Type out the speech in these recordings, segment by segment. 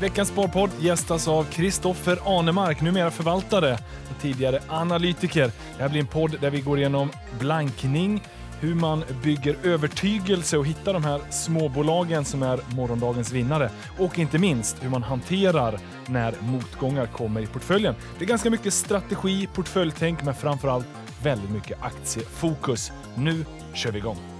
Veckans Sparpodd gästas av Kristoffer Anemark, numera förvaltare och tidigare analytiker. Det här blir en podd där vi går igenom blankning, hur man bygger övertygelse och hittar de här småbolagen som är morgondagens vinnare. Och inte minst hur man hanterar när motgångar kommer i portföljen. Det är ganska mycket strategi, portföljtänk, men framförallt väldigt mycket aktiefokus. Nu kör vi igång!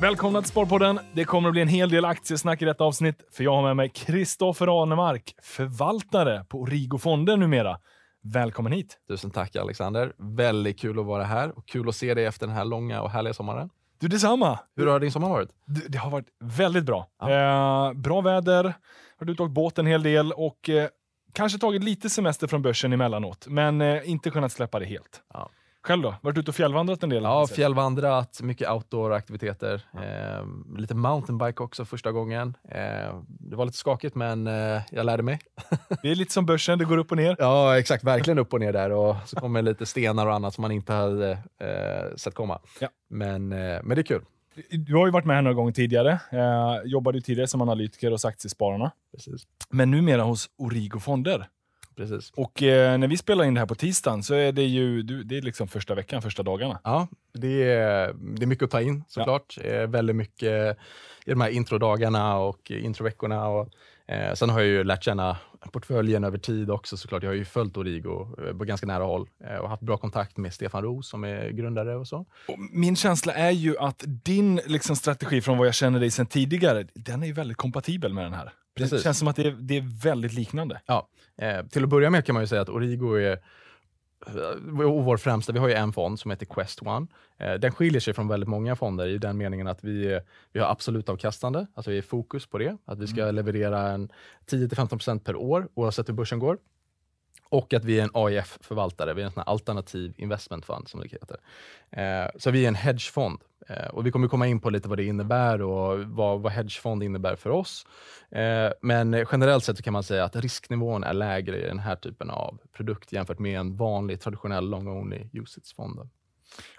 Välkomna till Sparpodden. Det kommer att bli en hel del aktiesnack i detta avsnitt, för jag har med mig Kristoffer Anemark, förvaltare på Origo Fonder numera. Välkommen hit! Tusen tack Alexander. Väldigt kul att vara här och kul att se dig efter den här långa och härliga sommaren. Du, detsamma! Hur har din sommar varit? Du, det har varit väldigt bra. Ja. Eh, bra väder, har och åkt båt en hel del och eh, kanske tagit lite semester från börsen emellanåt, men eh, inte kunnat släppa det helt. Ja. Själv då? Varit ute och fjällvandrat en del? Ja, fjällvandrat, mycket outdoor-aktiviteter. Eh, lite mountainbike också första gången. Eh, det var lite skakigt, men eh, jag lärde mig. det är lite som börsen, det går upp och ner. Ja, exakt. Verkligen upp och ner där. Och så kommer lite stenar och annat som man inte hade eh, sett komma. Ja. Men, eh, men det är kul. Du har ju varit med här några gånger tidigare. Eh, jobbade tidigare som analytiker hos Aktiespararna. Precis. Men numera hos Origo Fonder. Precis. Och eh, när vi spelar in det här på tisdagen så är det ju det är liksom första veckan, första dagarna. Ja, det är, det är mycket att ta in såklart. Ja. Eh, väldigt mycket i de här introdagarna och introveckorna. Och, eh, sen har jag ju lärt känna portföljen över tid också såklart. Jag har ju följt Origo eh, på ganska nära håll eh, och haft bra kontakt med Stefan Roos som är grundare och så. Och min känsla är ju att din liksom, strategi från vad jag känner dig sedan tidigare, den är ju väldigt kompatibel med den här. Precis. Det känns som att det är, det är väldigt liknande. Ja. Eh, till att börja med kan man ju säga att Origo är eh, och vår främsta, vi har ju en fond som heter Quest One. Eh, den skiljer sig från väldigt många fonder i den meningen att vi, vi har absolut avkastande, alltså vi är fokus på det, att vi ska mm. leverera en 10-15% per år oavsett hur börsen går. Och att vi är en AIF-förvaltare, vi är en sån alternativ investment fund som det heter. Eh, så vi är en hedgefond eh, och vi kommer komma in på lite vad det innebär och vad, vad hedgefond innebär för oss. Eh, men generellt sett kan man säga att risknivån är lägre i den här typen av produkt jämfört med en vanlig traditionell long-only usage-fond.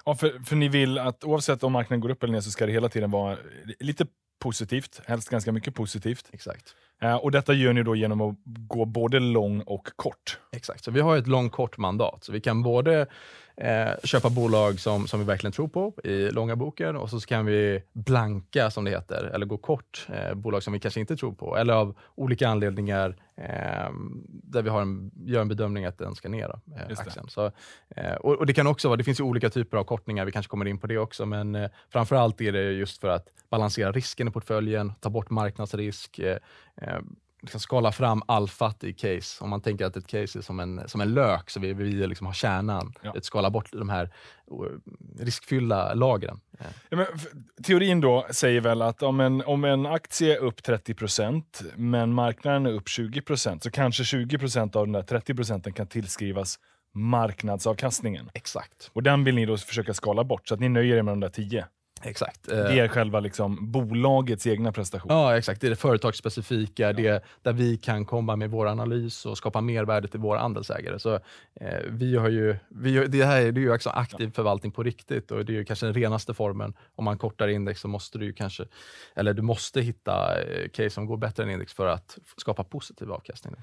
Ja, för, för ni vill att oavsett om marknaden går upp eller ner så ska det hela tiden vara lite positivt, helst ganska mycket positivt. Exakt. Eh, och detta gör ni då genom att gå både lång och kort. Exakt, så vi har ett lång-kort mandat. Så vi kan både eh, köpa bolag som, som vi verkligen tror på i långa boken och så kan vi blanka, som det heter, eller gå kort eh, bolag som vi kanske inte tror på, eller av olika anledningar eh, där vi har en, gör en bedömning att den ska ner. Eh, aktien. Så, eh, och, och, det kan också vara, det finns ju olika typer av kortningar, vi kanske kommer in på det också, men eh, framför allt är det just för att balansera risken i portföljen, ta bort marknadsrisk, liksom skala fram alfat i case. Om man tänker att ett case är som en, som en lök, så vi vill liksom ha kärnan. Ja. Att skala bort de här riskfyllda lagren. Ja, men, teorin då säger väl att om en, om en aktie är upp 30% men marknaden är upp 20% så kanske 20% av den där 30% kan tillskrivas marknadsavkastningen. Exakt. Och den vill ni då försöka skala bort, så att ni nöjer er med de där 10. Exakt. Det är själva liksom bolagets egna prestation. Ja, exakt. Det är det företagsspecifika, ja. det där vi kan komma med vår analys och skapa mervärde till våra andelsägare. Så, eh, vi har ju, vi, det här är, det är ju också aktiv förvaltning på riktigt och det är ju kanske den renaste formen. Om man kortar index så måste du ju kanske, eller du måste hitta eh, case som går bättre än index för att skapa positiv avkastning.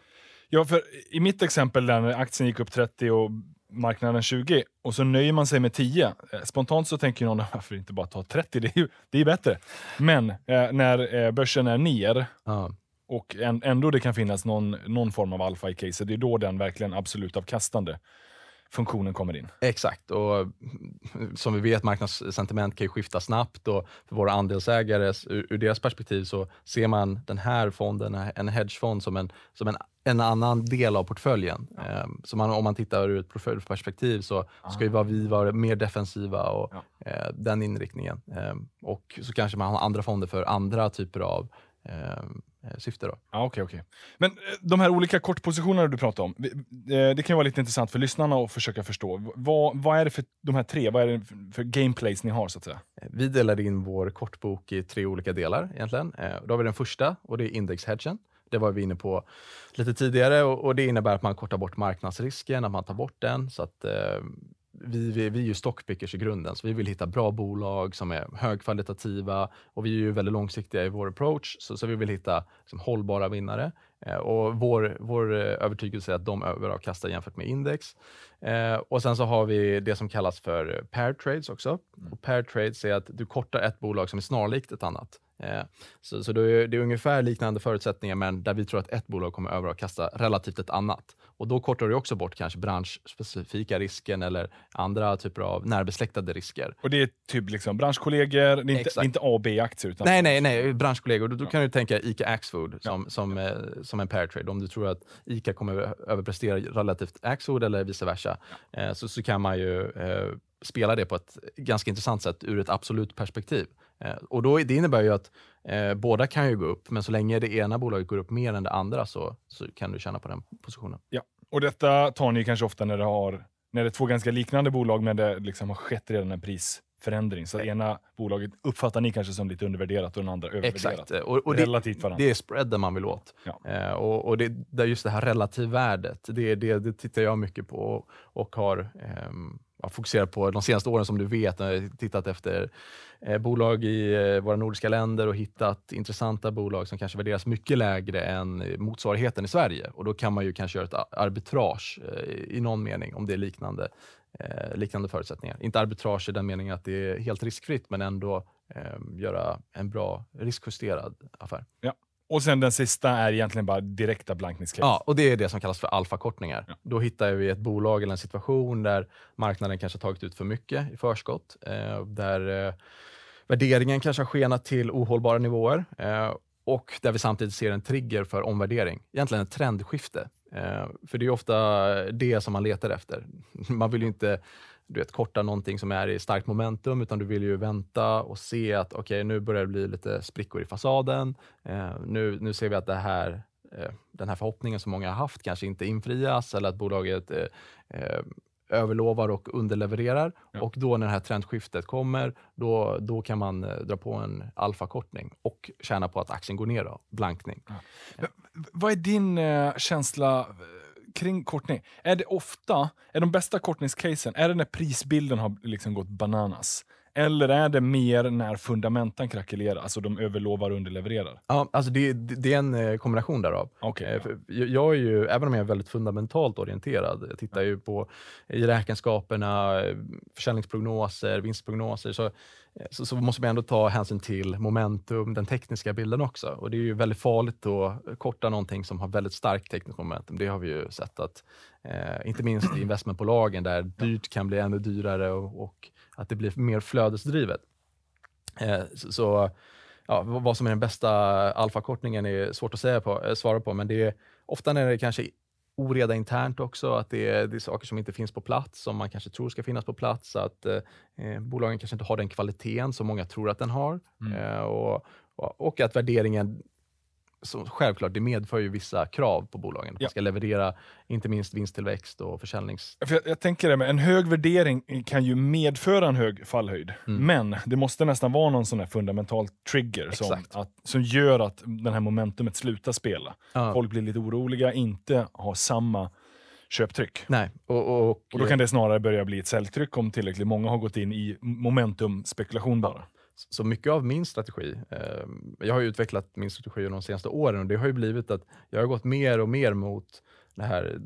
Ja, för i mitt exempel där när aktien gick upp 30 och marknaden 20 och så nöjer man sig med 10. Eh, spontant så tänker någon, varför inte bara ta 30? Det är ju det är bättre. Men eh, när eh, börsen är ner ja. och en, ändå det kan finnas någon, någon form av alfa i caset, det är då den verkligen absolut avkastande funktionen kommer in. Exakt, och som vi vet, marknadssentiment kan ju skifta snabbt och för våra andelsägare, ur, ur deras perspektiv, så ser man den här fonden, en hedgefond, som en, som en, en annan del av portföljen. Ja. Um, så man, om man tittar ur ett portföljperspektiv så ah. ska ju vi vara mer defensiva och ja. uh, den inriktningen. Um, och så kanske man har andra fonder för andra typer av um, Eh, syfte. Då. Ja, okay, okay. Men eh, de här olika kortpositionerna du pratar om, eh, det kan vara lite intressant för lyssnarna att försöka förstå. Vad, vad är det för de här tre, vad är det för gameplays ni har? så att säga? Vi delar in vår kortbok i tre olika delar egentligen. Då har vi den första och det är indexhedgen. Det var vi inne på lite tidigare och, och, det innebär att man kortar bort marknadsrisken, att man tar bort den så att vi, vi, vi är ju stockpickers i grunden, så vi vill hitta bra bolag som är högkvalitativa och vi är ju väldigt långsiktiga i vår approach, så, så vi vill hitta liksom, hållbara vinnare. Eh, och vår, vår eh, övertygelse är att de överavkastar jämfört med index. Eh, och sen så har vi det som kallas för pair trades också. Mm. Och pair trades är att du kortar ett bolag som är snarlikt ett annat. Eh, så, så det, är, det är ungefär liknande förutsättningar, men där vi tror att ett bolag kommer överavkasta relativt ett annat. Och då kortar du också bort kanske branschspecifika risken eller andra typer av närbesläktade risker. Och det är typ liksom branschkollegor, det är inte, inte A och B-aktier? Utan... Nej, nej, nej, branschkollegor. Då, då kan du tänka ICA Axfood som, ja. som, eh, som en pair trade. Om du tror att ICA kommer överprestera relativt Axfood eller vice versa, ja. eh, så, så kan man ju eh, spela det på ett ganska intressant sätt ur ett absolut perspektiv. Eh, och då, Det innebär ju att eh, båda kan ju gå upp, men så länge det ena bolaget går upp mer än det andra så, så kan du tjäna på den positionen. Ja, och detta tar ni kanske ofta när det, har, när det är två ganska liknande bolag, men det liksom har skett redan en prisförändring. Så det ena bolaget uppfattar ni kanske som lite undervärderat och den andra övervärderat. Exakt, och, och Relativt det, det är spreaden man vill åt. Ja. Eh, och, och det, det, just det här relativvärdet, det, det, det tittar jag mycket på och har eh, fokuserat på de senaste åren som du vet, när jag tittat efter eh, bolag i eh, våra nordiska länder och hittat intressanta bolag som kanske värderas mycket lägre än motsvarigheten i Sverige. Och Då kan man ju kanske göra ett arbitrage eh, i någon mening om det är liknande, liknande förutsättningar. Inte arbitrage i den meningen att det är helt riskfritt, men ändå göra en bra riskjusterad affär. Ja. Och sen den sista är egentligen bara direkta blankningscase. Ja, och det är det som kallas för alfakortningar. Ja. Då hittar vi ett bolag eller en situation där marknaden kanske tagit ut för mycket i förskott. Eh, där eh, värderingen kanske har skenat till ohållbara nivåer. Eh, och där vi samtidigt ser en trigger för omvärdering. Egentligen ett trendskifte. Eh, för det är ofta det som man letar efter. Man vill ju inte du vet, korta någonting som är i starkt momentum, utan du vill ju vänta och se att okej, okay, nu börjar det bli lite sprickor i fasaden. Eh, nu, nu ser vi att det här, eh, den här förhoppningen som många har haft kanske inte infrias eller att bolaget eh, eh överlovar och underlevererar. Ja. Och då när det här trendskiftet kommer, då, då kan man eh, dra på en alfakortning och tjäna på att aktien går ner. Då, blankning. Ja. Vad är din eh, känsla kring kortning, är det ofta, är de bästa kortningscasen, är det när prisbilden har liksom gått bananas? Eller är det mer när fundamenten krackelerar, alltså de överlovar och underlevererar? Ja, alltså det, det är en eh, kombination därav. Okay, ja. jag är ju, även om jag är väldigt fundamentalt orienterad, jag tittar ju på i räkenskaperna, försäljningsprognoser, vinstprognoser, så, så, så, måste man ändå ta hänsyn till momentum, den tekniska bilden också. Och Det är ju väldigt farligt att korta någonting som har väldigt starkt tekniskt momentum. Det har vi ju sett att, eh, inte minst i investmentbolagen, där dyrt kan bli ännu dyrare och, och att det blir mer flödesdrivet. Eh, så, ja, vad som är den bästa alfakortningen är svårt att säga på, eh, svara på, men det är ofta när det kanske oreda internt också, att det är, det är saker som inte finns på plats, som man kanske tror ska finnas på plats, att eh, eh bolagen kanske inte har den kvaliteten som många tror att den har. Mm. Eh, och, och, att värderingen så självklart, det medför ju vissa krav på bolagen. Man ska leverera inte minst vinsttillväxt och försäljnings... För jag, jag tänker det, med en hög värdering kan ju medföra en hög fallhöjd. Mm. Men det måste nästan vara någon sån här fundamental trigger som, att, som gör att det här momentumet slutar spela. Ja. Folk blir lite oroliga, inte har samma köptryck. Nej. Och, och, och, och då kan det snarare börja bli ett säljtryck om tillräckligt många har gått in i momentumspekulation bara. Så mycket av min strategi, eh, jag har utvecklat min strategi de senaste åren och det har ju blivit att jag har gått mer och mer mot det här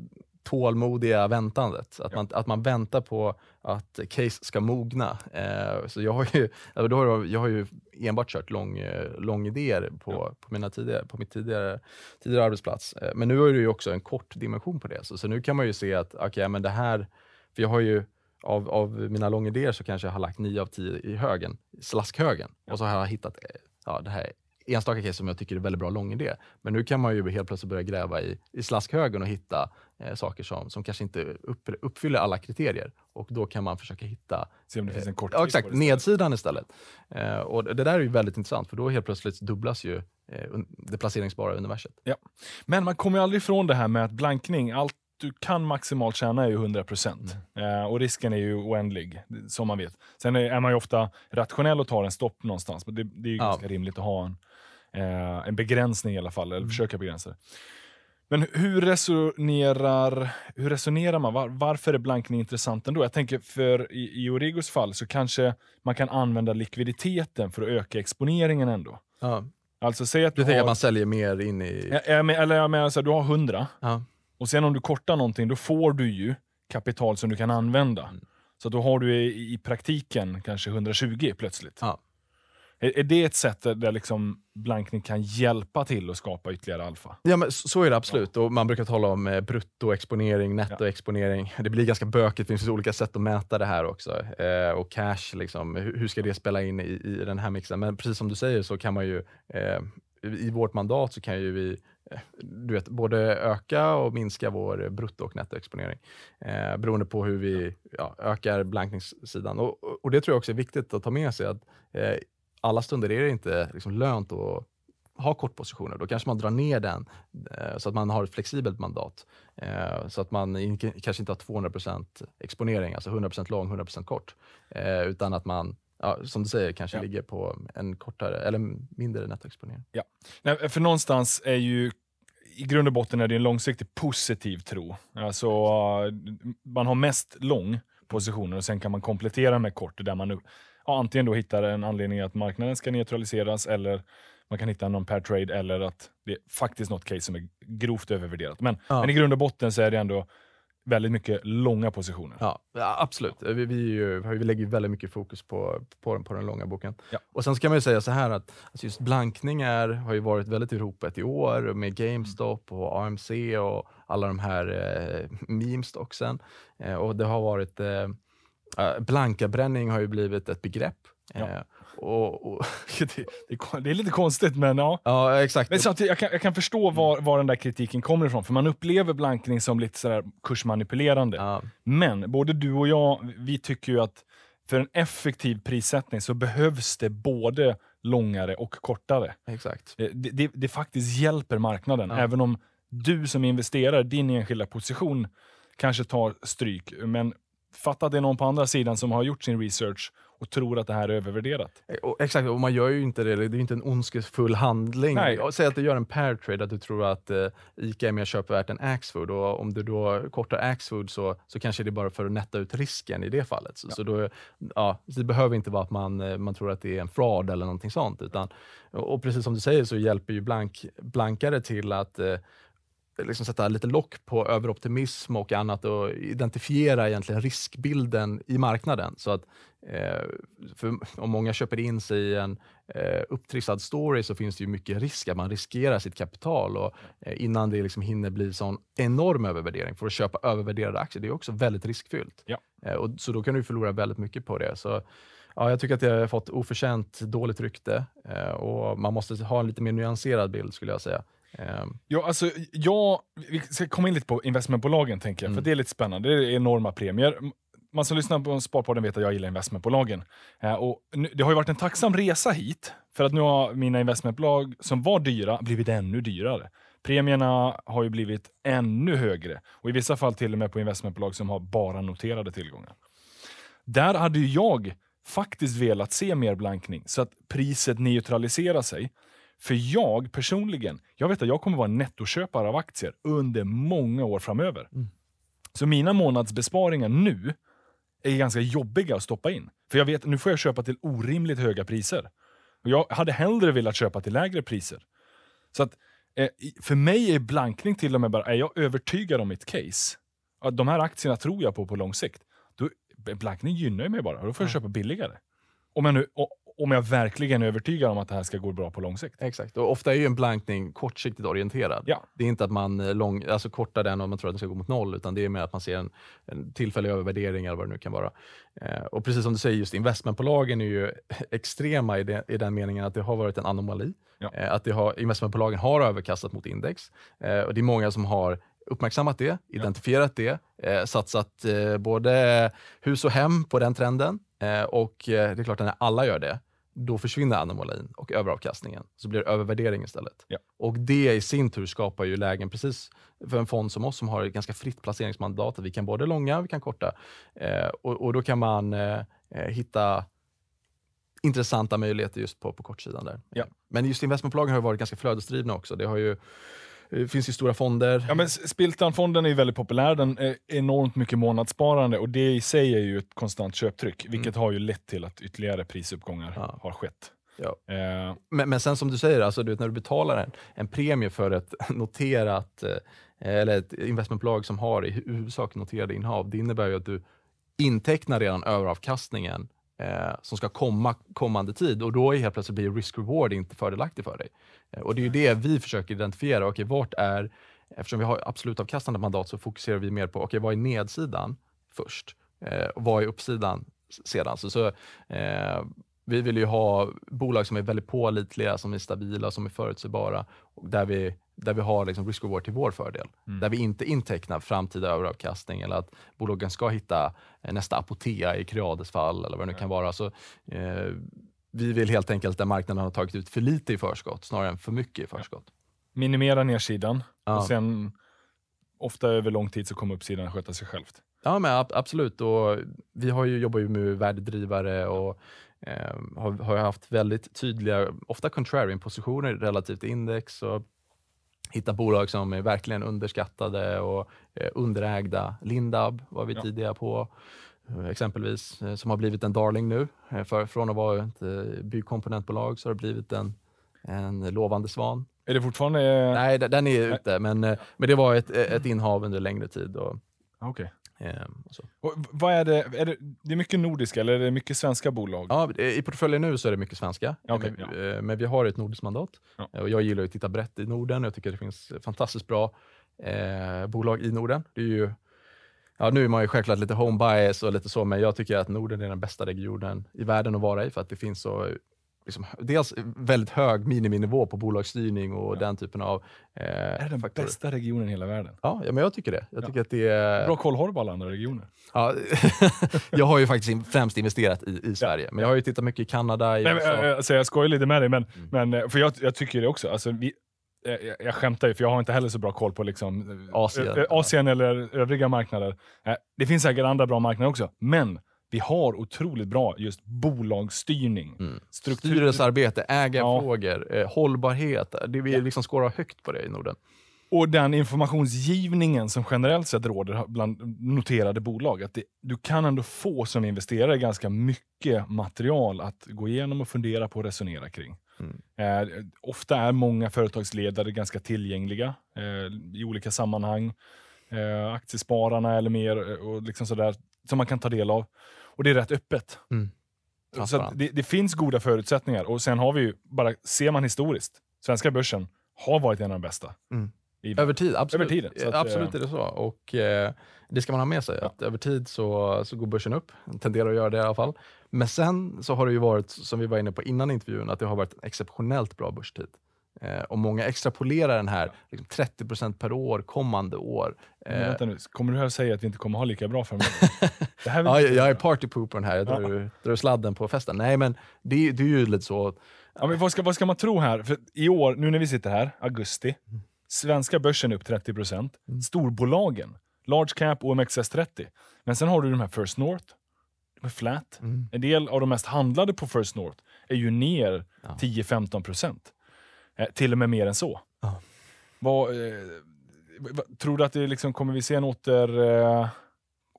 tålmodiga väntandet. Att, ja. man, att man väntar på att case ska mogna. Eh, så jag har, ju, då har jag har ju enbart kört lång, eh, lång idéer på, ja. på, mina tidigare, på mitt tidigare, tidigare arbetsplats. Eh, men nu är det ju också en kort dimension på det. Så, så nu kan man ju se att okay, men det här, för jag har ju av, av mina långidéer så kanske jag har lagt 9 av 10 i högen, slaskhögen. Ja. Och så har jag hittat eh, ja, det här enstaka case som jag tycker är väldigt bra långidé. Men nu kan man ju helt plötsligt börja gräva i, i slaskhögen och hitta eh, saker som, som kanske inte upp, uppfyller alla kriterier. Och då kan man försöka hitta Se om det finns en kort ja, exakt, nedsidan istället. Eh, och det där är ju väldigt intressant, för då helt plötsligt dubblas ju eh, det placeringsbara universet. Ja. Men man kommer ju aldrig ifrån det här med att blankning, allt du kan maximalt tjäna är ju 100 procent. Mm. Eh, och risken är ju oändlig, som man vet. Sen är, är man ju ofta rationell och tar en stopp någonstans. Men det, det är ju ja. ganska rimligt att ha en, eh, en begränsning i alla fall, eller mm. försöka begränsa det. Men hur resonerar, hur resonerar man? Var, varför är blankning intressant ändå? Jag tänker för i, i Origos fall så kanske man kan använda likviditeten för att öka exponeringen ändå. Ja. Alltså säg att du, Du tänker har, att man säljer mer in i... Ja, jag men- eller jag menar så här, du har 100 Ja. Och sen om du kortar någonting då får du ju kapital som du kan använda. Mm. Så då har du i, i praktiken kanske 120 plötsligt. Ja. Är, är det ett sätt där, liksom blankning kan hjälpa till att skapa ytterligare alfa? Ja, men så så är det absolut. Och man brukar tala om eh, bruttoexponering, nettoexponering. Det blir ganska bökigt, det finns olika sätt att mäta det här också. Eh, och cash, liksom, hur, hur ska det spela in i, i den här mixen? Men precis som du säger så kan man ju, eh, i vårt mandat så kan ju vi du vet, både öka och minska vår brutto och nettoexponering. Eh, beroende på hur vi ja, ökar blankningssidan. Och, och- det tror jag också är viktigt att ta med sig. att eh, Alla stunder är det inte liksom lönt att ha kortpositioner. Då kanske man drar ner den eh, så att man har ett flexibelt mandat. Eh, så att man in, kanske inte har 200% exponering, alltså 100% lång, 100% kort. Eh, utan att man, ja, som du säger, kanske Ja. ligger på en kortare eller mindre nettoexponering. Nej, för någonstans är ju i grund och botten är det en långsiktig positiv tro. Alltså, man har mest lång positioner och sen kan man komplettera med kort där man ja, antingen då hittar en anledning att marknaden ska neutraliseras eller man kan hitta någon pair trade eller att det är faktiskt något case som är grovt övervärderat. Men, Ja. men i grund och botten så är det ändå väldigt mycket långa positioner. Ja, absolut. Vi, vi, ju, vi lägger väldigt mycket fokus på, på, den, på den långa boken. Ja. Och Sen ska man ju säga så här att alltså just blankning är, har ju varit väldigt i ropet i år med GameStop och AMC och alla de här eh, meme-stocksen. Eh, och det har varit eh, eh, Blankabränning har ju blivit ett begrepp. Ja. Eh, och, och, Det, det, det är lite konstigt, men ja. ja, exakt. Men samtidigt, jag, kan, jag kan förstå var, var den där kritiken kommer ifrån, för man upplever blankning som lite sådär kursmanipulerande. Ja, Men både du och jag, vi tycker ju att för en effektiv prissättning så behövs det både långare och kortare. exakt. Det, det, det faktiskt hjälper marknaden, Ja. även om du som investerare, din enskilda position, kanske tar stryk. Men fatta att det är någon på andra sidan som har gjort sin research och tror att det här är övervärderat. Och, exakt, och man gör ju inte det. Det är ju inte en ondskefull handling. Nej. Säg att du gör en pair trade, att du tror att eh, ICA är mer köpvärt än Axfood. Och om du då kortar Axfood så, så kanske det är bara för att nätta ut risken i det fallet. Så, så då, ja, det behöver inte vara att man, eh, man tror att det är en fraud eller någonting sånt. Utan, och, och precis som du säger så hjälper ju blank, blankare till att eh, liksom sätta lite lock på överoptimism och annat och identifiera egentligen riskbilden i marknaden. Så att eh, om många köper in sig i en eh, upptrissad story så finns det ju mycket risk att man riskerar sitt kapital och, eh, innan det liksom hinner bli sån enorm övervärdering. För att köpa övervärderade aktier, det är också väldigt riskfyllt. Ja. Eh, och, så då kan du förlora väldigt mycket på det. Så, ja, jag tycker att det har fått oförtjänt dåligt rykte eh, och man måste ha en lite mer nyanserad bild skulle jag säga. Eh, Ja, alltså, jag, vi ska komma in lite på investmentbolagen, tänker jag, Mm. för det är lite spännande. Det är enorma premier. Man som lyssnar på Sparpodden vet att jag gillar investmentbolagen. Eh, och nu, det har ju varit en tacksam resa hit, för att nu har mina investmentbolag som var dyra blivit ännu dyrare. Premierna har ju blivit ännu högre och i vissa fall till och med på investmentbolag som har bara noterade tillgångar. Där hade ju jag faktiskt velat se mer blankning så att priset neutraliserar sig. För jag personligen, jag vet att jag kommer vara nettoköpare av aktier under många år framöver. Mm. Så mina månadsbesparingar nu är ganska jobbiga att stoppa in. För jag vet, nu får jag köpa till orimligt höga priser. Och jag hade hellre velat köpa till lägre priser. Så att eh, för mig är blankning till och med bara, är jag övertygad om mitt case, att de här aktierna tror jag på på lång sikt, då, blankning gynnar ju mig bara. Då får jag Ja. köpa billigare. Om jag, nu, om jag verkligen är övertygad om att det här ska gå bra på lång sikt. Exakt, och ofta är ju en blankning kortsiktigt orienterad. Ja. Det är inte att man eh, lång, alltså kortar den och man tror att den ska gå mot noll, utan det är mer att man ser en, en tillfällig övervärdering eller vad det nu kan vara. Eh, och precis som du säger, just investmentbolagen är ju extrema i, det, i den meningen att det har varit en anomali. Ja. Eh, att det har, investmentbolagen har överkastat mot index. Eh, och det är många som har uppmärksammat det, identifierat det, eh, satsat eh, både hus och hem på den trenden. Eh, och eh, det är klart att när alla gör det, då försvinner anomalin och överavkastningen. Så blir det övervärdering istället. Ja. Och det i sin tur skapar ju lägen precis för en fond som oss som har ett ganska fritt placeringsmandat. Vi kan både långa, vi kan korta. Eh, och, och då kan man eh, eh, hitta intressanta möjligheter just på, på kortsidan där. Ja. Men just investmentbolagen har ju varit ganska flödesdrivna också. Det har ju det finns ju stora fonder. Ja, men Spiltan-fonden är ju väldigt populär. Den är enormt mycket månadssparande och det i sig är ju ett konstant köptryck, vilket har ju lett till att ytterligare prisuppgångar Ja. har skett. Ja. Eh, Men, men sen som du säger, alltså, du vet, när du betalar en, en premie för ett noterat eh, eller ett investmentbolag som har i hu- huvudsak noterade innehav, det innebär ju att du intecknar redan överavkastningen eh, som ska komma kommande tid och då är helt plötsligt blir risk-reward inte fördelaktig för dig. Eh, och det är ju det vi försöker identifiera. Okej, vart är, eftersom vi har absolut avkastande mandat så fokuserar vi mer på okej, vad är nedsidan först eh, och vad är uppsidan sedan. Så, så, eh, vi vill ju ha bolag som är väldigt pålitliga, som är stabila, som är förutsägbara där vi, där vi har liksom risk reward till vår fördel. Där vi inte intecknar framtida överavkastning eller att bolagen ska hitta eh, nästa Apotea i Creades fall eller vad det nu kan vara. Så, eh, vi vill helt enkelt där marknaden har tagit ut för lite i förskott snarare än för mycket i förskott. minimera nedsidan Ja. och sen ofta över lång tid så kommer uppsidan sköta sig självt. Ja, men ab- absolut. Och vi har ju, jobbar ju med värdedrivare och har, har ju haft väldigt tydliga, ofta contrarian-positioner relativt index och hitta bolag som är verkligen underskattade och eh, underägda. Lindab var vi Ja. tidiga på eh, exempelvis, eh, som har blivit en darling nu. För, från att vara ett byggkomponentbolag så har det blivit en, en lovande svan. Är det fortfarande... Nej, den är ute, men, men det var ett, ett innehav under längre tid. Och, Okej. Eh, och. Och vad är det, är det? Det är mycket nordiska eller är det mycket svenska bolag? Ja, I portföljen nu så är det mycket svenska, Ja, okej, men, eh, men vi har ett nordiskt mandat. Ja. Eh, Och jag gillar att titta brett i Norden. Jag tycker det finns fantastiskt bra eh, bolag i Norden. Det är ju, ja, nu är man ju självklart lite home bias och lite så, men jag tycker att Norden är den bästa regionen i världen att vara i för att det finns så Liksom, dels väldigt hög miniminivå på bolagsstyrning och den typen av eh, är det den faktorer. bästa regionen i hela världen? Ja, ja, men jag tycker det. Jag Ja. tycker att det är... Bra koll har du på alla andra regioner? Ja, jag har ju faktiskt främst investerat i, i Sverige, men jag har ju tittat mycket i Kanada, i Nej, men, USA. äh, alltså, jag skojar lite med dig, men, Mm. men eh, för jag, jag tycker det också. Alltså, vi, eh, jag, jag skämtar ju, för jag har inte heller så bra koll på liksom, eh, Asien. Asien eller övriga marknader. Eh, Det finns säkert andra bra marknader också, men vi har otroligt bra just bolagsstyrning. Mm. Struktur, Styrelsearbete, ägarfrågor, eh, hållbarhet. Det vi liksom skårar högt på det i Norden. och den informationsgivningen som generellt sett råder bland noterade bolag. Att det, du kan ändå få som investerare ganska mycket material att gå igenom och fundera på och resonera kring. Mm. Eh, ofta är många företagsledare ganska tillgängliga eh, i olika sammanhang. Eh, aktiespararna eller mer eh, och liksom sådär, som man kan ta del av. Och det är rätt öppet. Mm. Så det, det finns goda förutsättningar. Och sen har vi ju, bara ser man historiskt, svenska börsen har varit en av de bästa. Mm. I, Över tid, absolut. Över tiden, att, absolut är det så. Och eh, Det ska man ha med sig. Ja. Att över tid så, så går börsen upp. Tenderar att göra det i alla fall. Men sen så har det ju varit, som vi var inne på innan intervjun, att det har varit en exceptionellt bra börstid. Eh, och många extrapolerar den här liksom 30% per år kommande år. Men Eh, vänta nu, kommer du här säga att vi inte kommer ha lika bra framöver? det här Ja, inte jag är jag. partypoopern här, jag drar, drar sladden på festen. Nej, men det, det är ju lite så. Ja, men vad, ska, vad ska man tro här? För I år, nu när vi sitter här, augusti, Mm. svenska börsen är upp 30%. Storbolagen, large cap, OMXS30. Men sen har du de här First North, är flat. Mm. En del av de mest handlade på First North är ju ner Ja. 10-15%. Eh, till och med mer än så. Ja. Vad, eh, vad, tror du att det liksom, kommer vi se en åter... Eh,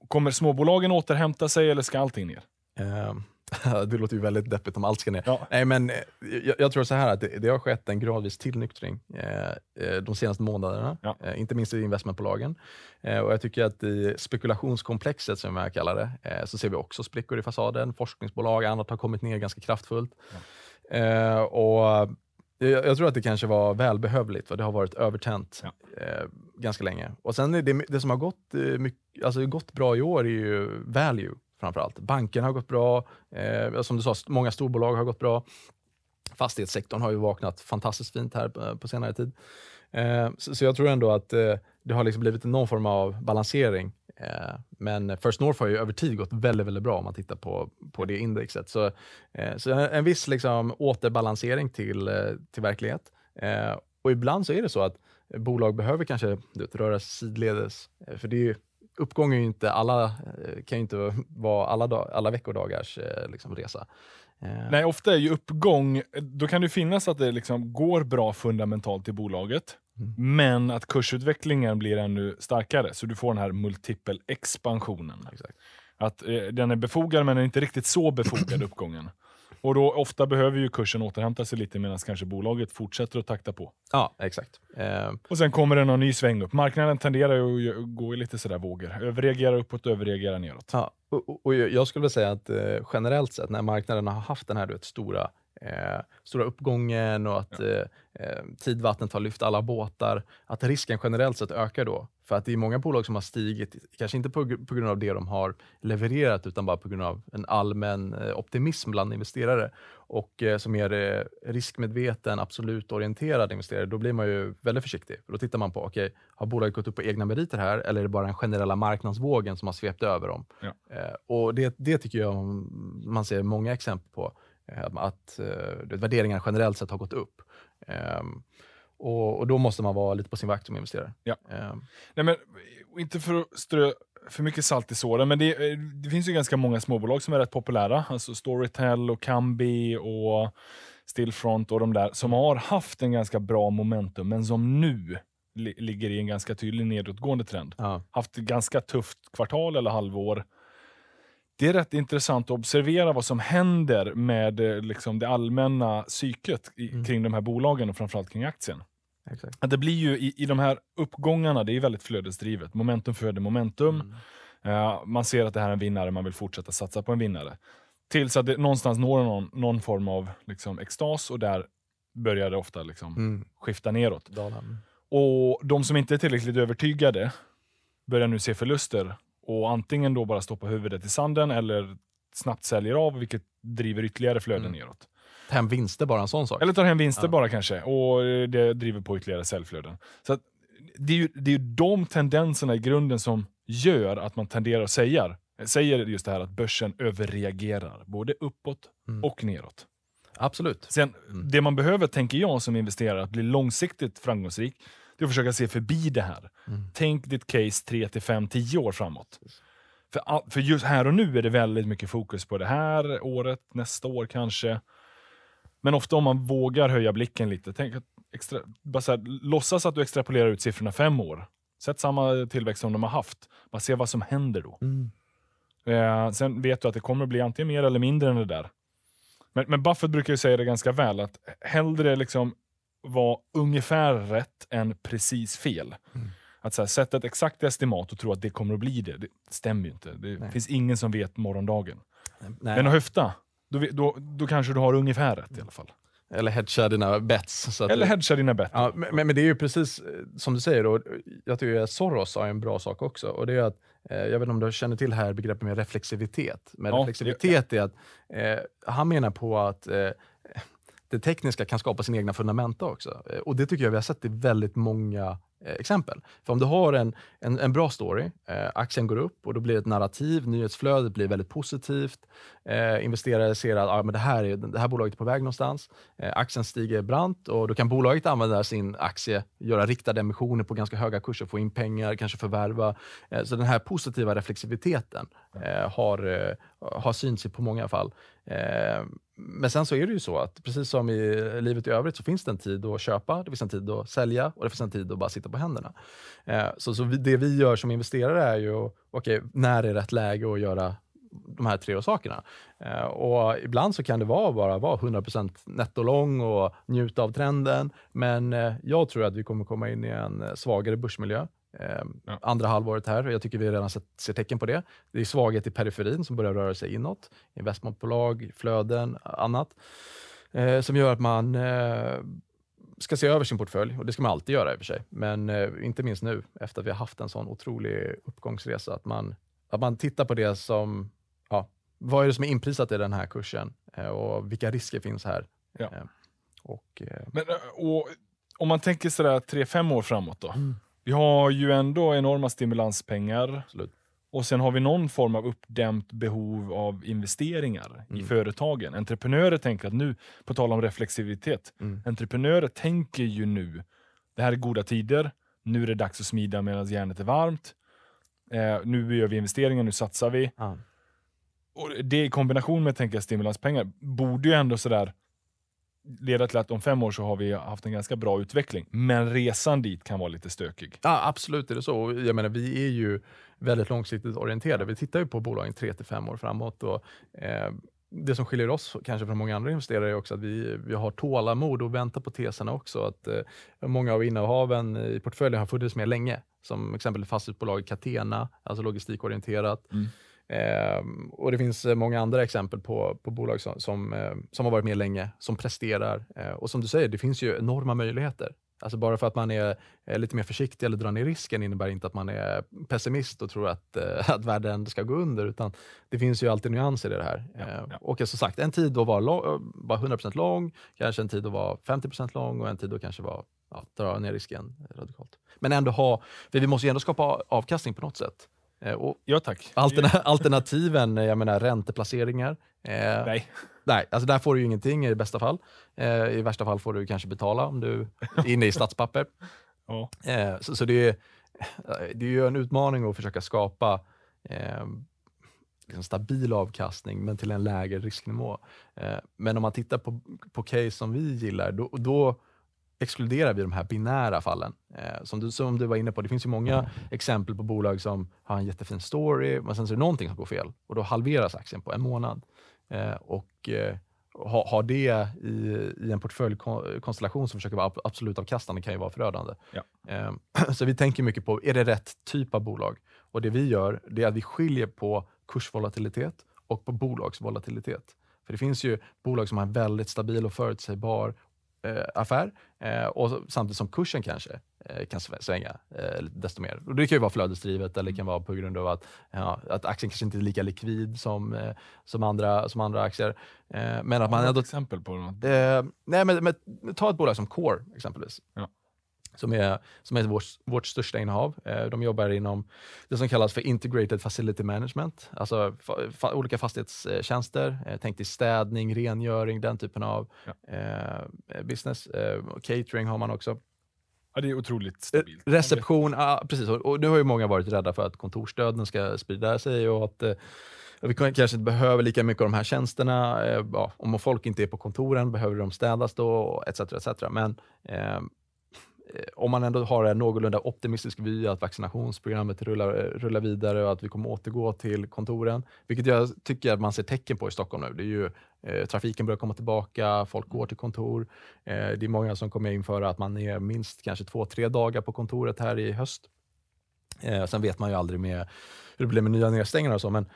kommer småbolagen återhämta sig eller ska allting ner? Eh, det låter ju väldigt deppigt om allt ska ner. Ja. Nej, men eh, jag, jag tror så här att det, det har skett en gradvis tillnyktring eh, eh, de senaste månaderna, Ja. eh, inte minst i investmentbolagen. Eh, och jag tycker att i spekulationskomplexet, som jag kallar det, eh, så ser vi också sprickor i fasaden. Forskningsbolag, annat har kommit ner ganska kraftfullt. Eh, och jag, jag tror att det kanske var välbehövligt, för det har varit övertänt Ja. eh, ganska länge. Och sen är det, det som har gått, eh, mycket, alltså gått bra i år är ju value framförallt. Bankerna har gått bra, eh, som du sa, många storbolag har gått bra. Fastighetssektorn har ju vaknat fantastiskt fint här på, på senare tid. Eh, så, så jag tror ändå att eh, det har liksom blivit någon form av balansering. Eh, men First North har ju över tid gått väldigt, väldigt bra om man tittar på, på det indexet. Så, eh, så en, viss liksom återbalansering till, eh, till verklighet. Och ibland så är det så att bolag behöver kanske vet, röra sig sidledes. För det är ju, uppgång är ju inte alla, kan ju inte vara alla, dag, alla veckodagars liksom resa. Nej, ofta är ju uppgång, då kan det finnas att det liksom går bra fundamentalt i bolaget. Mm. Men att kursutvecklingen blir ännu starkare, så du får den här multipel-expansionen. Exakt. Att eh, den är befogad, men den är inte riktigt så befogad, uppgången. Och då ofta behöver ju kursen återhämta sig lite medan kanske bolaget fortsätter att takta på. Ja, exakt. Eh, Och sen kommer det någon ny sväng upp. Marknaden tenderar ju att gå i lite sådär vågor. Överreagera uppåt, överreagera neråt. Ja, och, och- och jag skulle vilja säga att eh, generellt sett när marknaden har haft den här du vet, stora, eh, stora uppgången och att eh, eh, tidvattnet har lyft alla båtar, att risken generellt sett ökar då. För att det är många bolag som har stigit, kanske inte på, på grund av det de har levererat, utan bara på grund av en allmän eh, optimism bland investerare. Och eh, som är eh, riskmedveten, absolut orienterad investerare, då blir man ju väldigt försiktig. Då tittar man på, okej, har bolaget gått upp på egna meriter här eller är det bara den generella marknadsvågen som har svept över dem? Ja. Och det, det tycker jag man ser många exempel på, att eh, det- värderingar generellt sett har gått upp. Ehm, och, och då måste man vara lite på sin vakt som investerare. Ja. Ehm, Nej, men, inte för att strö för mycket salt i såren, men det, eh, det finns ju ganska många småbolag som är rätt populära. Alltså Storytel, och Kambi och Stillfront och de där, som har haft en ganska bra momentum, men som nu li ligger i en ganska tydlig nedåtgående trend. ja. Haft ett ganska tufft kvartal eller halvår. Det är rätt intressant att observera vad som händer med eh, liksom, det allmänna psyket i, Mm. kring de här bolagen och framförallt kring aktien. Exakt. Att det blir ju i, i de här uppgångarna, det är väldigt flödesdrivet. Momentum föder momentum. Mm. Eh, man ser att det här är en vinnare, man vill fortsätta satsa på en vinnare. Tills att det någonstans når någon, någon form av liksom, extas och där börjar det ofta liksom, Mm. skifta neråt. Dalarna. Och de som inte är tillräckligt övertygade börjar nu se förluster och antingen då bara stoppa huvudet i sanden eller snabbt säljer av, vilket driver ytterligare flöden Mm. neråt. Ta hem vinster bara en sån sak. Eller tar hem vinster Ja. bara kanske, och det driver på ytterligare säljflöden. Så att, det är ju det är ju de tendenserna i grunden som gör att man tenderar att säga, säger just det här att börsen överreagerar, både uppåt Mm. och neråt. Absolut. Sen, Mm. Det man behöver, tänker jag som investerare, att bli långsiktigt framgångsrik, det är att försöka se förbi det här. Mm. Tänk ditt case 3 till 5, 10 år framåt. För, all- för just här och nu är det väldigt mycket fokus på det här året, nästa år kanske. Men ofta om man vågar höja blicken lite, tänk att extra, bara så här, låtsas att du extrapolerar ut siffrorna fem år. Sätt samma tillväxt som de har haft. Bara se vad som händer då. Mm. Eh, sen vet du att det kommer bli antingen mer eller mindre än det där. Men, men Buffett brukar ju säga det ganska väl, att hellre liksom vara ungefär rätt än precis fel. Mm. Att så här, sätta ett exakt estimat och tro att det kommer att bli det, det stämmer ju inte. Det Nej. finns ingen som vet morgondagen. Nej. Men att höfta, då, då, då kanske du har ungefär rätt i alla fall. Eller hedga dina bets. Eller hedga dina bett. Ja, men, men det är ju precis eh, som du säger, då, jag tycker att Soros sa en bra sak också. Och det är att, eh, jag vet inte om du känner till här begreppet med reflexivitet. Men Ja, reflexivitet är att eh, han menar på att eh, det tekniska kan skapa sina egna fundamenta också. Eh, och det tycker jag vi har sett i väldigt många eh, exempel. För om du har en, en, en bra story, eh, aktien går upp och då blir det ett narrativ, nyhetsflödet blir väldigt positivt. Eh, investerare ser att ah, men det, här är, det här bolaget är på väg någonstans. Eh, aktien stiger brant och då kan bolaget använda sin aktie, göra riktade emissioner på ganska höga kurser, få in pengar, kanske förvärva. Eh, så den här positiva reflexiviteten eh, har, eh, har synts i på många fall. Eh, men sen så är det ju så att precis som i livet i övrigt så finns det en tid att köpa, det finns en tid att sälja och det finns en tid att bara sitta på händerna. Eh, så så vi, det vi gör som investerare är ju, okej, när är rätt läge att göra de här tre sakerna? Eh, och ibland så kan det vara bara vara 100% nettolång och njuta av trenden. Men eh, jag tror att vi kommer komma in i en svagare börsmiljö. Eh, Ja. Andra halvåret här, jag tycker vi redan sett, ser tecken på det. Det är svaghet i periferin som börjar röra sig inåt. Investmentbolag, flöden, annat. Eh, som gör att man eh, ska se över sin portfölj och det ska man alltid göra i och för sig. Men eh, inte minst nu efter att vi har haft en sån otrolig uppgångsresa. Att man, att man tittar på det som, ja, vad är det som är inprisat i den här kursen eh, och vilka risker finns här? Ja. Eh, och, eh, Men, eh, och, om man tänker sådär 3-5 år framåt då. Mm. Vi har ju ändå enorma stimulanspengar. absolut. Och sen har vi någon form av uppdämt behov av investeringar i Mm. företagen. Entreprenörer tänker att nu, på tal om reflexivitet, Mm. entreprenörer tänker ju nu, det här är goda tider, nu är det dags att smida medan järnet är varmt. Eh, nu gör vi investeringar, nu satsar vi. Ja. Och det i kombination med tänker jag, stimulanspengar borde ju ändå sådär leda till att om fem år så har vi haft en ganska bra utveckling. Men resan dit kan vara lite stökig. Ja, absolut är det så. Jag menar, vi är ju väldigt långsiktigt orienterade. Vi tittar ju på bolagen tre till fem år framåt. Och, eh, det som skiljer oss kanske från många andra investerare är också att vi, vi har tålamod och väntar på teserna också. Att, eh, många av innehaven i portföljen har funnits med länge. Som exempel fastighetsbolaget Catena, alltså logistikorienterat. Mm. Eh, och Det finns många andra exempel på, på bolag som, som, eh, som har varit med länge, som presterar. Eh, och som du säger, det finns ju enorma möjligheter. Alltså bara för att man är, är, lite mer försiktig eller drar ner risken innebär inte att man är pessimist och tror att, äh, att världen ska gå under. Utan det finns ju alltid nyanser i det här. Ja, ja. Och som sagt, en tid då var, lång, var 100% lång, kanske en tid då var 50% lång och en tid då kanske var ja, dra ner risken radikalt. Men ändå ha, för vi måste ju ändå skapa avkastning på något sätt. Eh, och ja, tack. Alterna alternativen, jag menar ränteplaceringar. Eh, nej. Nej, alltså där får du ju ingenting i bästa fall. Eh, I värsta fall får du kanske betala om du är inne i statspapper. ja. eh, så, så det, är, det är ju en utmaning att försöka skapa eh, liksom stabil avkastning, men till en lägre risknivå. Eh, men om man tittar på, på case som vi gillar, då, då exkluderar vi de här binära fallen. Eh, som, du, som du var inne på, det finns ju många exempel på bolag som har en jättefin story, men sen så är det någonting som går fel och då halveras aktien på en månad. Eh, och eh, ha, ha det i, i en portföljkonstellation som försöker vara absolut avkastande kan ju vara förödande. Ja. Eh, så vi tänker mycket på, är det rätt typ av bolag? Och det vi gör, det är att vi skiljer på kursvolatilitet och på bolagsvolatilitet. För det finns ju bolag som har en väldigt stabil och förutsägbar affär eh, och samtidigt som kursen kanske eh, kan svänga eh, desto mer. Och det kan ju vara flödesdrivet eller det kan vara på grund av att, ja, att aktien kanske inte är lika likvid som, eh, som, andra, som andra aktier. Eh, men att man ändå... exempel på något? nej, men, men, ta ett bolag som Core exempelvis. Ja som är, som är vårt, vårt största innehav. Eh, de jobbar inom det som kallas för Integrated Facility Management, alltså fa, fa, olika fastighetstjänster. Eh, tänk dig städning, rengöring, den typen av ja. eh, business. Eh, catering har man också. Ja, det är otroligt stabilt. Reception, ja, precis. Och nu har ju många varit rädda för att kontorsdöden ska sprida sig och att eh, vi kanske inte behöver lika mycket av de här tjänsterna. Eh, ja, om folk inte är på kontoren behöver de städas då, etc. etc. Men eh, Eh, Eh, om man ändå har en någorlunda optimistisk vy att vaccinationsprogrammet rullar, eh, rullar vidare och att vi kommer återgå till kontoren, vilket jag tycker att man ser tecken på i Stockholm nu. Det är ju, eh, trafiken börjar komma tillbaka, folk går till kontor. Eh, det är många som kommer införa att man är minst kanske två, tre dagar på kontoret här i höst. Eh, sen vet man ju aldrig med hur det blir med nya nedstängningar och så, men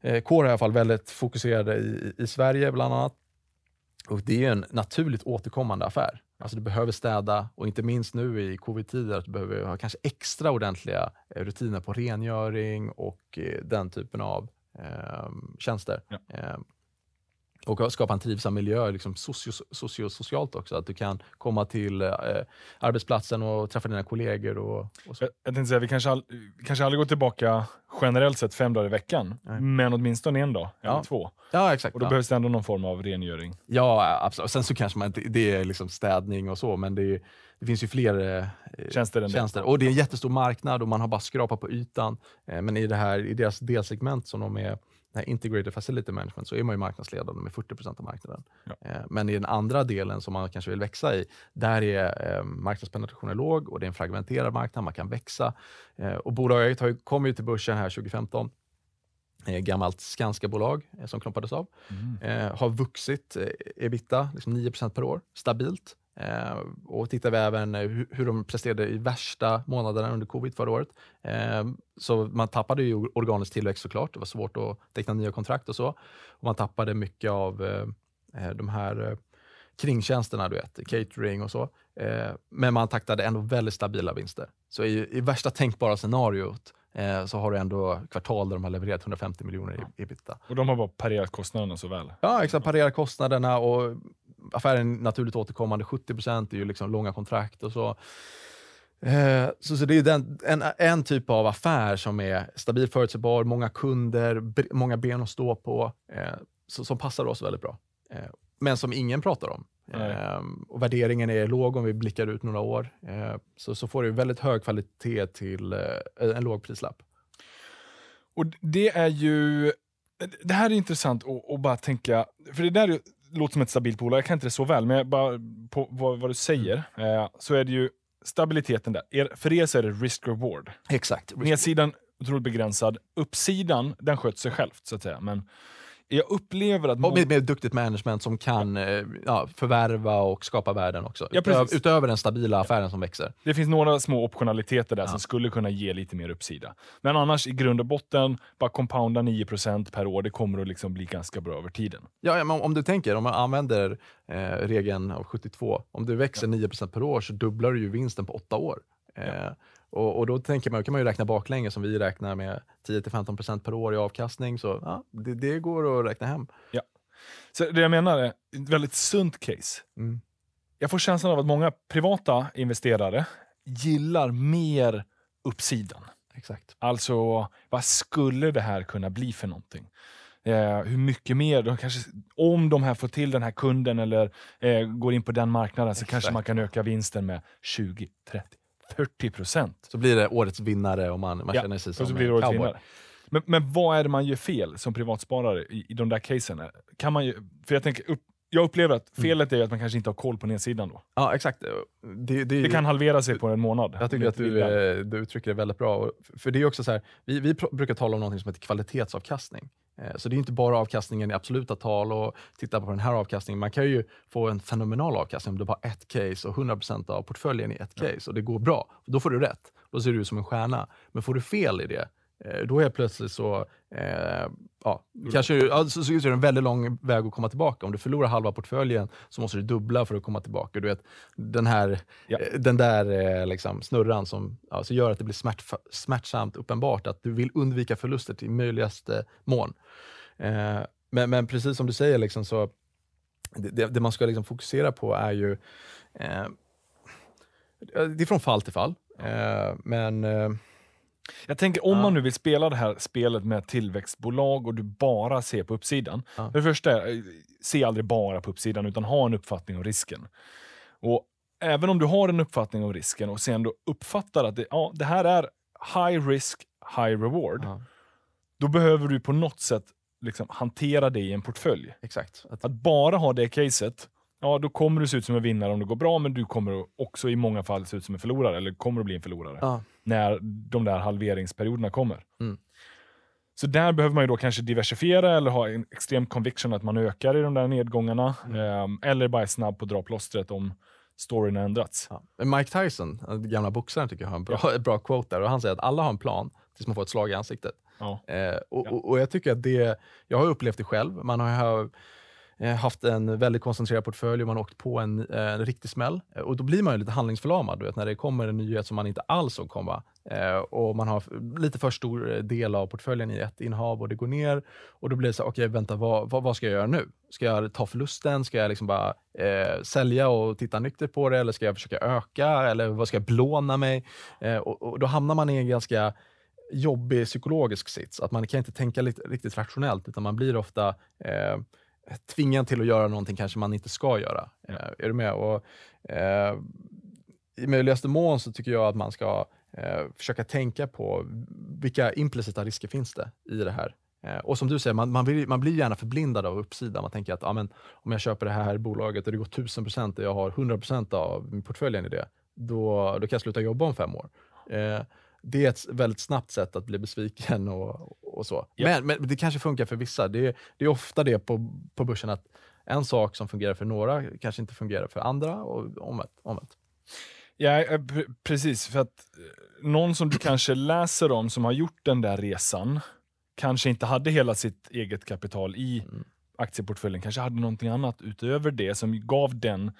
eh, Core är i alla fall väldigt fokuserade i, i Sverige bland annat. Och Det är en naturligt återkommande affär. Alltså du behöver städa och inte minst nu i covid-tider att du behöver ha kanske extra ordentliga eh, rutiner på rengöring och eh, den typen av eh, tjänster. Ja. Eh, och skapa en trivsam miljö liksom sociosocialt också. Att du kan komma till eh, arbetsplatsen och träffa dina kollegor. Och, och jag, jag tänkte säga, vi kanske, all, kanske aldrig går tillbaka generellt sett fem dagar i veckan, Nej. men åtminstone en dag eller två. Ja, exakt. Och då ja. behövs det ändå någon form av rengöring. Ja, absolut. Sen så kanske man inte, det är liksom städning och så, men det, är, det finns ju fler eh, tjänster. Än tjänster. Och det är en jättestor marknad och man har bara skrapat på ytan. Eh, men i, det här, i deras delsegment som de är här integrated facility management så är man ju marknadsledande med 40% av marknaden. Ja. Eh, men i den andra delen som man kanske vill växa i, där är eh, marknadspenetrationen låg och det är en fragmenterad marknad, man kan växa. Eh, och bolaget har ju, kom ju till börsen här 2015 gammalt Skanska-bolag som knoppades av. Mm. har vuxit ebita liksom 9% per år, stabilt. Eh, och tittar vi även hur, hur de presterade i värsta månaderna under covid förra året. Eh, så man tappade ju organisk tillväxt såklart. Det var svårt att teckna nya kontrakt och så. Och man tappade mycket av eh, de här kringtjänsterna, du vet, catering och så. men man taktade ändå väldigt stabila vinster. Så i, i värsta tänkbara scenariot så har du ändå kvartal där de har levererat 150 miljoner i ebitda. Och de har bara parerat kostnaderna så väl? Ja, exakt. Parerat kostnaderna och affären är naturligt återkommande. 70% är ju liksom långa kontrakt och så. Eh, så, så det är den, en, en typ av affär som är stabil, förutsägbar, många kunder, många ben att stå på, eh, så, som passar oss väldigt bra. Eh, men som ingen pratar om. och värderingen är låg om vi blickar ut några år. så, så får du väldigt hög kvalitet till en låg prislapp. Och Det är ju det här är intressant att, bara tänka, för det där låter som ett stabilt bolag, jag kan inte det så väl, men bara på vad, vad du säger, eh, så är det ju stabiliteten där. Er, för er så är det risk-reward. Exakt. Nedsidan otroligt begränsad, uppsidan den sköter sig självt så att säga. Men jag upplever att... Och med, med duktigt management som kan eh, ja, förvärva och skapa värden också. Ja, utöver, utöver den stabila affären som växer. Det finns några små optionaliteter där Ja. som skulle kunna ge lite mer uppsida. Men annars i grund och botten, bara compounda 9% per år, det kommer att liksom bli ganska bra över tiden. Ja, ja, men om du tänker, om man använder eh, regeln av 72, om du växer 9% per år så dubblar du ju vinsten på åtta år. Eh, och, och då tänker man, kan man ju räkna baklänges som vi räknar med 10-15% per år i avkastning. Så ja, det, det går att räkna hem. Så det jag menar är ett väldigt sunt case. Mm. Jag får känslan av att många privata investerare gillar mer uppsidan. Exakt. Alltså, vad skulle det här kunna bli för någonting? Eh, hur mycket mer? De kanske, om de här får till den här kunden eller eh, går in på den marknaden så Exakt. kanske man kan öka vinsten med 20, 30, 40 procent. Så blir det årets vinnare och man, man Ja, känner sig Och som så blir det årets cowboy. vinnare. Men, men vad är det man gör fel som privatsparare i, i de där casen? Kan man ju, för jag, tänker, upp, jag upplever att Mm. felet är att man kanske inte har koll på nedsidan då. Ja, exakt. Det, det, Det kan halvera sig på en månad. Jag tycker att du, eh, du uttrycker det väldigt bra. För det är också så här, vi, vi brukar tala om något som heter kvalitetsavkastning. Eh, Så det är inte bara avkastningen i absoluta tal och titta på den här avkastningen. Man kan ju få en fenomenal avkastning om du bara har ett case och 100% av portföljen i ett case och det går bra. Då får du rätt. Då ser du ut som en stjärna. Men får du fel i det, eh, då är plötsligt så, eh, ja, kanske, ja, så, så är det en väldigt lång väg att komma tillbaka. Om du förlorar halva portföljen så måste du dubbla för att komma tillbaka. Du vet, den, här, Ja. eh, den där eh, liksom, snurran som ja, så gör att det blir smärt, smärtsamt uppenbart att du vill undvika förluster till möjligaste mån. Eh, men, men precis som du säger, liksom, så det, det, man ska liksom fokusera på är ju eh, det är från fall till fall. Eh, men eh, Jag tänker om Ja. man nu vill spela det här spelet med tillväxtbolag och du bara ser på uppsidan. Ja. För det första, eh, se aldrig bara på uppsidan utan ha en uppfattning om risken. Och även om du har en uppfattning om risken och sen då uppfattar att det, ja, det här är high risk, high reward. ja, Då behöver du på något sätt liksom hantera det i en portfölj. exakt. Att, Att bara ha det caset, ja då kommer du se ut som en vinnare om det går bra, men du kommer också i många fall se ut som en förlorare, eller kommer att bli en förlorare ja, när de där halveringsperioderna kommer. Mm. Så där behöver man ju då kanske diversifiera eller ha en extrem conviction att man ökar i de där nedgångarna. Mm. ehm, eller bara är snabb på att dra plåstret om storyn har ändrats. ja. Mike Tyson, den gamla boxaren, tycker jag har en bra, ett bra quote där. Och han säger att alla har en plan tills man får ett slag i ansiktet. Ja. Eh, och, Ja. och, och jag tycker att det, jag har upplevt det själv. Man har eh, Eh, haft en väldigt koncentrerad portfölj och man åkt på en, en riktig smäll. Eh, och då blir man ju lite handlingsförlamad du vet, när det kommer en nyhet som man inte alls såg komma. Och man har lite för stor del av portföljen i ett innehav och det går ner. Och då blir det så här, okej vänta, vad, vad, vad ska jag göra nu? Ska jag ta förlusten? Ska jag liksom bara eh, sälja och titta nyktert på det? Eller ska jag försöka öka? Eller vad ska jag blåna mig? Eh, och, och då hamnar man i en ganska jobbig psykologisk sits. Att man kan inte tänka lite, riktigt rationellt, utan man blir ofta eh, tvingad till att göra någonting kanske man inte ska göra. Eh, är du med? Och, eh, I möjligaste mån så tycker jag att man ska eh, försöka tänka på vilka implicita risker finns det i det här. Eh, och som du säger, man, man, blir, man blir gärna förblindad av uppsidan. Man tänker att ja, men, om jag köper det här bolaget och det går 1000 procent och jag har 100 procent av portföljen i det, då, då kan jag sluta jobba om fem år. Det är ett väldigt snabbt sätt att bli besviken och, och så. Ja. Men, men det kanske funkar för vissa. Det är, det är ofta det på, på börsen att en sak som fungerar för några kanske inte fungerar för andra och omvänt. omvänt. Ja, eh, pre- precis. För att eh, någon som du kanske läser om som har gjort den där resan kanske inte hade hela sitt eget kapital i Mm. aktieportföljen, kanske hade någonting annat utöver det som gav den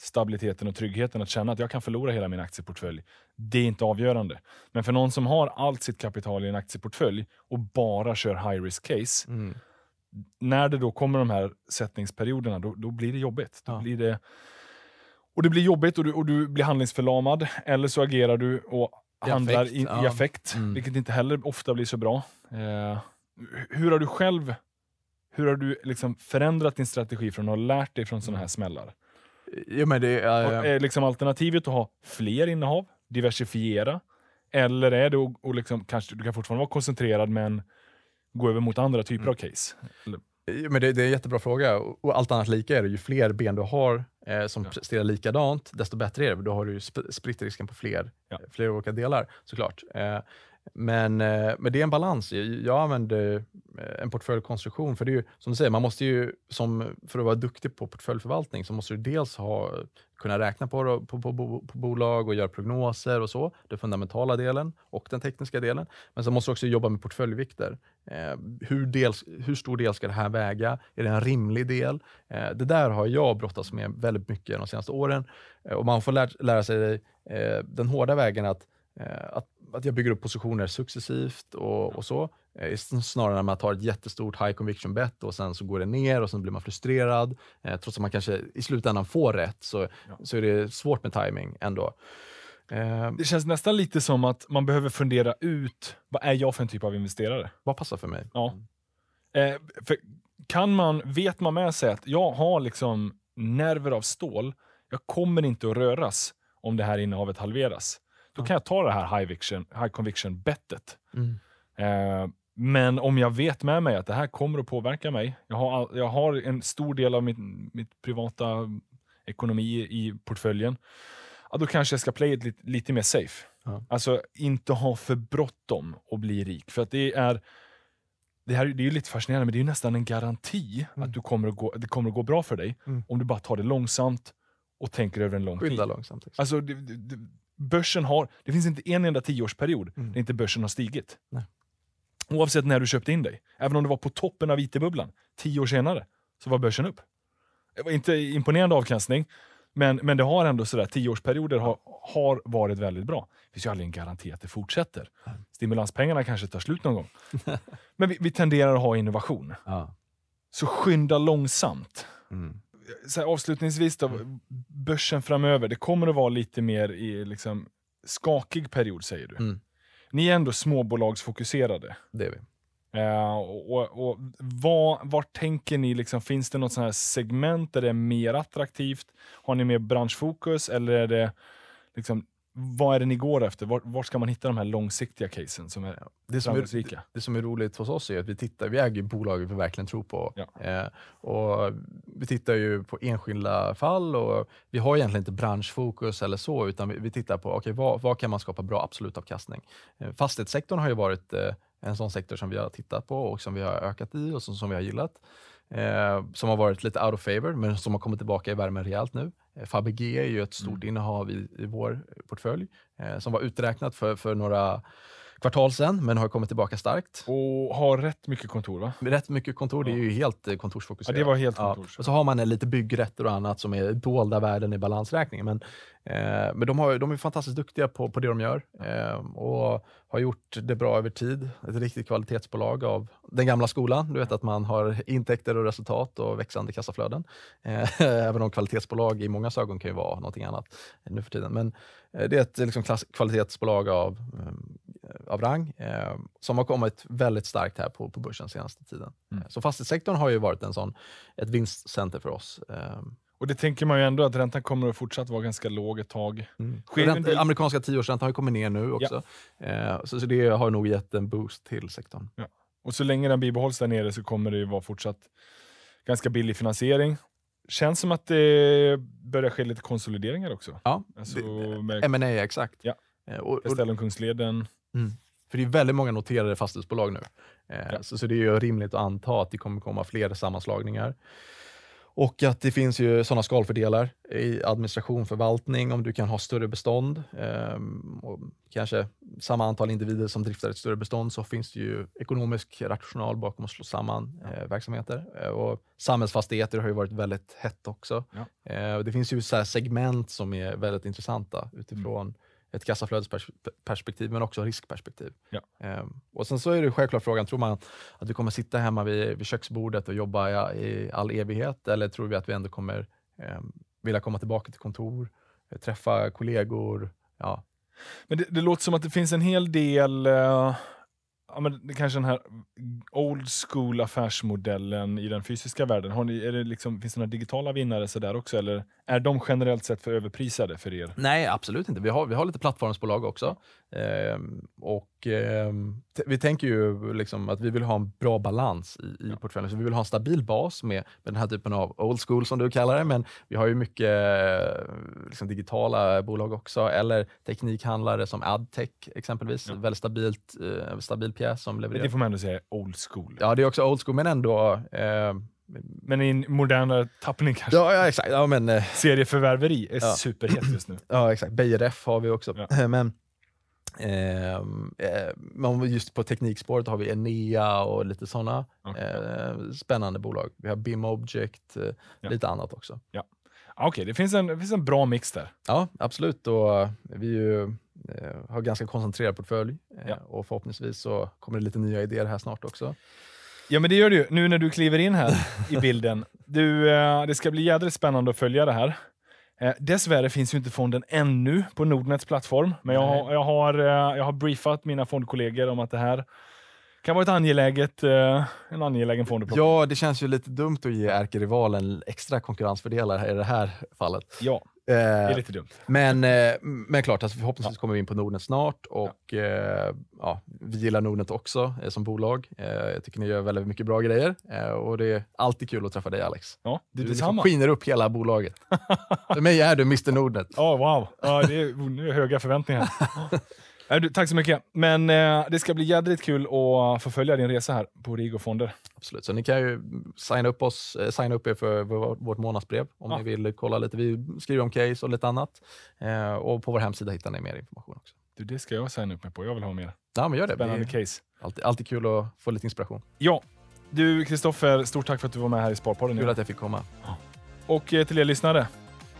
stabiliteten och tryggheten att känna att jag kan förlora hela min aktieportfölj. Det är inte avgörande. Men för någon som har allt sitt kapital i en aktieportfölj och bara kör high risk case, Mm. när det då kommer de här sättningsperioderna, då, då blir det jobbigt. Då Ja. blir det, och det blir jobbigt och du, och du blir handlingsförlamad, eller så agerar du och I handlar affekt, i, i ja. affekt, Mm. vilket inte heller ofta blir så bra. Eh, hur har du själv hur har du liksom förändrat din strategi från att ha lärt dig från sådana här smällar? Ja, men det, Och är Är liksom alternativet att ha fler innehav, diversifiera, eller är det att, och liksom, kanske du kan fortfarande vara koncentrerad men gå över mot andra typer Mm. av case? Eller, Men det, det är en jättebra fråga. Och allt annat lika är det. Ju fler ben du har eh, som Ja. presterar likadant, desto bättre är det. Då har du sp- spritt risken på fler, Ja. fler olika delar såklart. Eh, men, eh, men det är en balans. Jag, använder eh, en portföljkonstruktion, för det är ju som du säger, man måste ju, som, för att vara duktig på portföljförvaltning, så måste du dels ha, kunna räkna på, på, på, på, bolag och göra prognoser och så, den fundamentala delen och den tekniska delen. Men så måste du också jobba med portföljvikter. Eh, hur, del, hur stor del ska det här väga? Är det en rimlig del? Eh, det där har jag brottats med väldigt mycket de senaste åren. Eh, och man får lära, lära sig eh, den hårda vägen att, att, att jag bygger upp positioner successivt och, och så. Eh, snarare än att man tar ett jättestort high conviction bet och sen så går det ner och sen blir man frustrerad. Eh, trots att man kanske i slutändan får rätt så, Ja. så är det svårt med timing ändå. Eh, Det känns nästan lite som att man behöver fundera ut, vad är jag för en typ av investerare? vad passar för mig? Ja. Eh, för kan man, vet man med sig att jag har liksom nerver av stål, jag kommer inte att röras om det här innehavet halveras. Då kan jag ta det här high, viction, high conviction bettet. Mm. Eh, men om jag vet med mig att det här kommer att påverka mig, jag har, all, jag har en stor del av mitt, mitt privata ekonomi i portföljen, ja, då kanske jag ska play it lite, lite mer safe. Ja. Alltså inte ha för bråttom att bli rik. För att det är det här det är ju lite fascinerande, men det är nästan en garanti Mm. att du kommer att gå, det kommer att gå bra för dig Mm. om du bara tar det långsamt och tänker över en lång tid. Skynda långsamt. Liksom. Alltså, det, det, börsen har, det finns inte en enda tioårsperiod Mm. där inte börsen har stigit. Nej. Oavsett när du köpte in dig. Även om du var på toppen av IT-bubblan, tio år senare, så var börsen upp. Det var inte imponerande avkastning, men, men det har ändå sådär, tioårsperioder har, har varit väldigt bra. Det finns ju aldrig en garanti att det fortsätter. Stimulanspengarna kanske tar slut någon gång. men vi, vi tenderar att ha innovation. Ja. Så skynda långsamt Mm. avslutningsvis då, börsen framöver, det kommer att vara lite mer i liksom, skakig period säger du. Mm. Ni är ändå småbolagsfokuserade. Det är vi. Eh, och, och, vad, var tänker ni, liksom, finns det något sånt här segment där det är mer attraktivt? Har ni mer branschfokus eller är det liksom, vad är det ni går efter? Var, var ska man hitta de här långsiktiga casen som är Det som, är, framgångsrika? det som är roligt hos oss är att vi tittar, vi äger bolag vi verkligen tror på. Ja. Eh, och vi tittar ju på enskilda fall och vi har egentligen inte branschfokus eller så, utan vi, vi tittar på okay, vad, vad kan man skapa bra absolutavkastning. Eh, fastighetssektorn har ju varit eh, en sån sektor som vi har tittat på och som vi har ökat i och som, som vi har gillat. Eh, som har varit lite out of favor, men som har kommit tillbaka i värmen rejält nu. Eh, Fabege är ju ett stort Mm. innehav i, i vår portfölj, eh, som var uträknat för, för några kvartal sedan, men har kommit tillbaka starkt. Och har rätt mycket kontor va? Rätt mycket kontor, det är Ja. ju helt eh, Ja, kontorsfokuserat. det var helt Ja, kontors. och så har man eh, lite byggrätter och annat som är dolda värden i balansräkningen. Men, eh, men de, har, de är fantastiskt duktiga på, på det de gör eh, och har gjort det bra över tid. Ett riktigt kvalitetsbolag av den gamla skolan. Du vet att man har intäkter och resultat och växande kassaflöden. Eh, även om kvalitetsbolag i många ögon kan ju vara någonting annat nu för tiden. Men eh, det är ett liksom, klass, kvalitetsbolag av, av rang eh, som har kommit väldigt starkt här på, på börsen senaste tiden. Mm. Eh, Så fastighetssektorn har ju varit en sån, ett vinstcenter för oss. Eh, Och det tänker man ju ändå att räntan kommer att fortsatt vara ganska låg ett tag. Mm. Sker en Ränt, del- amerikanska tioårsräntan har ju kommit ner nu också. Eh, så, så det har nog gett en boost till sektorn. Och så länge den bibehålls där nere så kommer det ju vara fortsatt ganska billig finansiering. Känns som att det börjar ske lite konsolideringar också. Ja, Alltså det- med M&A exakt. Ja. Eh, och, och, Castellum Kungsleden. För det är väldigt många noterade fastighetsbolag nu. Eh, Ja. så, så det är ju rimligt att anta att det kommer komma fler sammanslagningar. Och att det finns ju sådana skalfördelar i administration, förvaltning, om du kan ha större bestånd. ehm, och kanske samma antal individer som driftar ett större bestånd så finns det ju ekonomisk rational bakom att slå samman eh, verksamheter. Eh, och samhällsfastigheter har ju varit väldigt hett också. Ja. Det finns ju så här segment som är väldigt intressanta utifrån ett kassaflödesperspektiv men också riskperspektiv. Ja. Ehm, och sen så är det självklart frågan, tror man att vi kommer sitta hemma vid, vid köksbordet och jobba i, i all evighet eller tror vi att vi ändå kommer ehm, vilja komma tillbaka till kontor, eh, träffa kollegor? Ja, Men det, det låter som att det finns en hel del, eh, ja, men det kanske den här old school affärsmodellen i den fysiska världen. Har ni, är det liksom, finns det några digitala vinnare så där också? Eller är de generellt sett för överprisade för er? Nej, absolut inte. Vi har, vi har lite plattformsbolag också. Ehm, och ehm, vi tänker ju liksom att vi vill ha en bra balans i, i portföljen. Så vi vill ha en stabil bas med, med den här typen av old school som du kallar det. Men vi har ju mycket eh, liksom digitala bolag också. Eller teknikhandlare som Adtech exempelvis. Ja. Väldigt stabilt, eh, stabil pjäs som Men levererar. det får man ändå säga old school. Ja, det är också old school men ändå eh, Men i en modernare tappning kanske. Ja, ja exakt. Ja, men, eh, Serieförvärveri är Ja. superhett just nu. ja, exakt. Beijer Ref har vi också. Ja. Men, men just på teknikspåret har vi Enea och lite sådana Okej. eh, spännande bolag. Vi har BIM Object, eh, Ja. lite annat också. Ja, Okej, det, finns en, det finns en bra mix där. Ja, absolut. Och vi ju, eh, har ganska koncentrerad portfölj eh, Ja. och förhoppningsvis så kommer det lite nya idéer här snart också. Ja, men det gör det ju nu när du kliver in här i bilden. Du, eh, det ska bli jädrigt spännande att följa det här. Eh, dessvärre finns ju inte fonden ännu på Nordnets plattform, men jag, har- jag, har, eh, jag har briefat mina fondkollegor om att det här kan vara ett angeläget, eh, en angelägen fond att plocka. Ja, det känns ju lite dumt att ge ärkerivalen extra konkurrensfördelar i det här fallet. Ja, det är Eh, lite dumt. Men, eh, men klart, alltså förhoppningsvis kommer vi in på Nordnet snart och eh, ja, vi gillar Nordnet också eh, som bolag. Eh, jag tycker ni gör väldigt mycket bra grejer eh, och det är alltid kul att träffa dig Alex. Ja, det Du liksom skiner upp hela bolaget. För mig är du Mr Nordnet. Ja, wow. Ja, det är, nu är höga förväntningar. Ja, du, tack så mycket. Men eh, det ska bli jädrigt kul att få följa din resa här på Rigo Fonder. Absolut. Så ni kan ju signa upp, oss, eh, signa upp er för vår- vårt månadsbrev om Ja. ni vill kolla lite. Vi skriver om case och lite annat. Eh, och på vår hemsida hittar ni mer information också. Du, det ska jag signa upp mig på. Jag vill ha mer. Ja, men gör det. Spännande det case. alltid, alltid kul att få lite inspiration. Ja, du Kristoffer, stort tack för att du var med här i Sparpodden. Kul att jag fick komma. Och eh, till er lyssnare,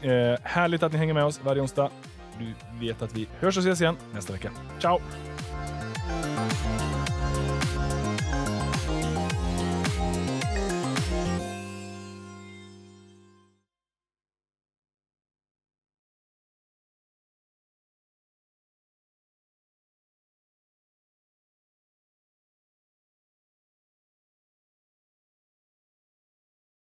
eh, härligt att ni hänger med oss varje onsdag. Du vet att vi hörs och ses igen nästa vecka. Ciao!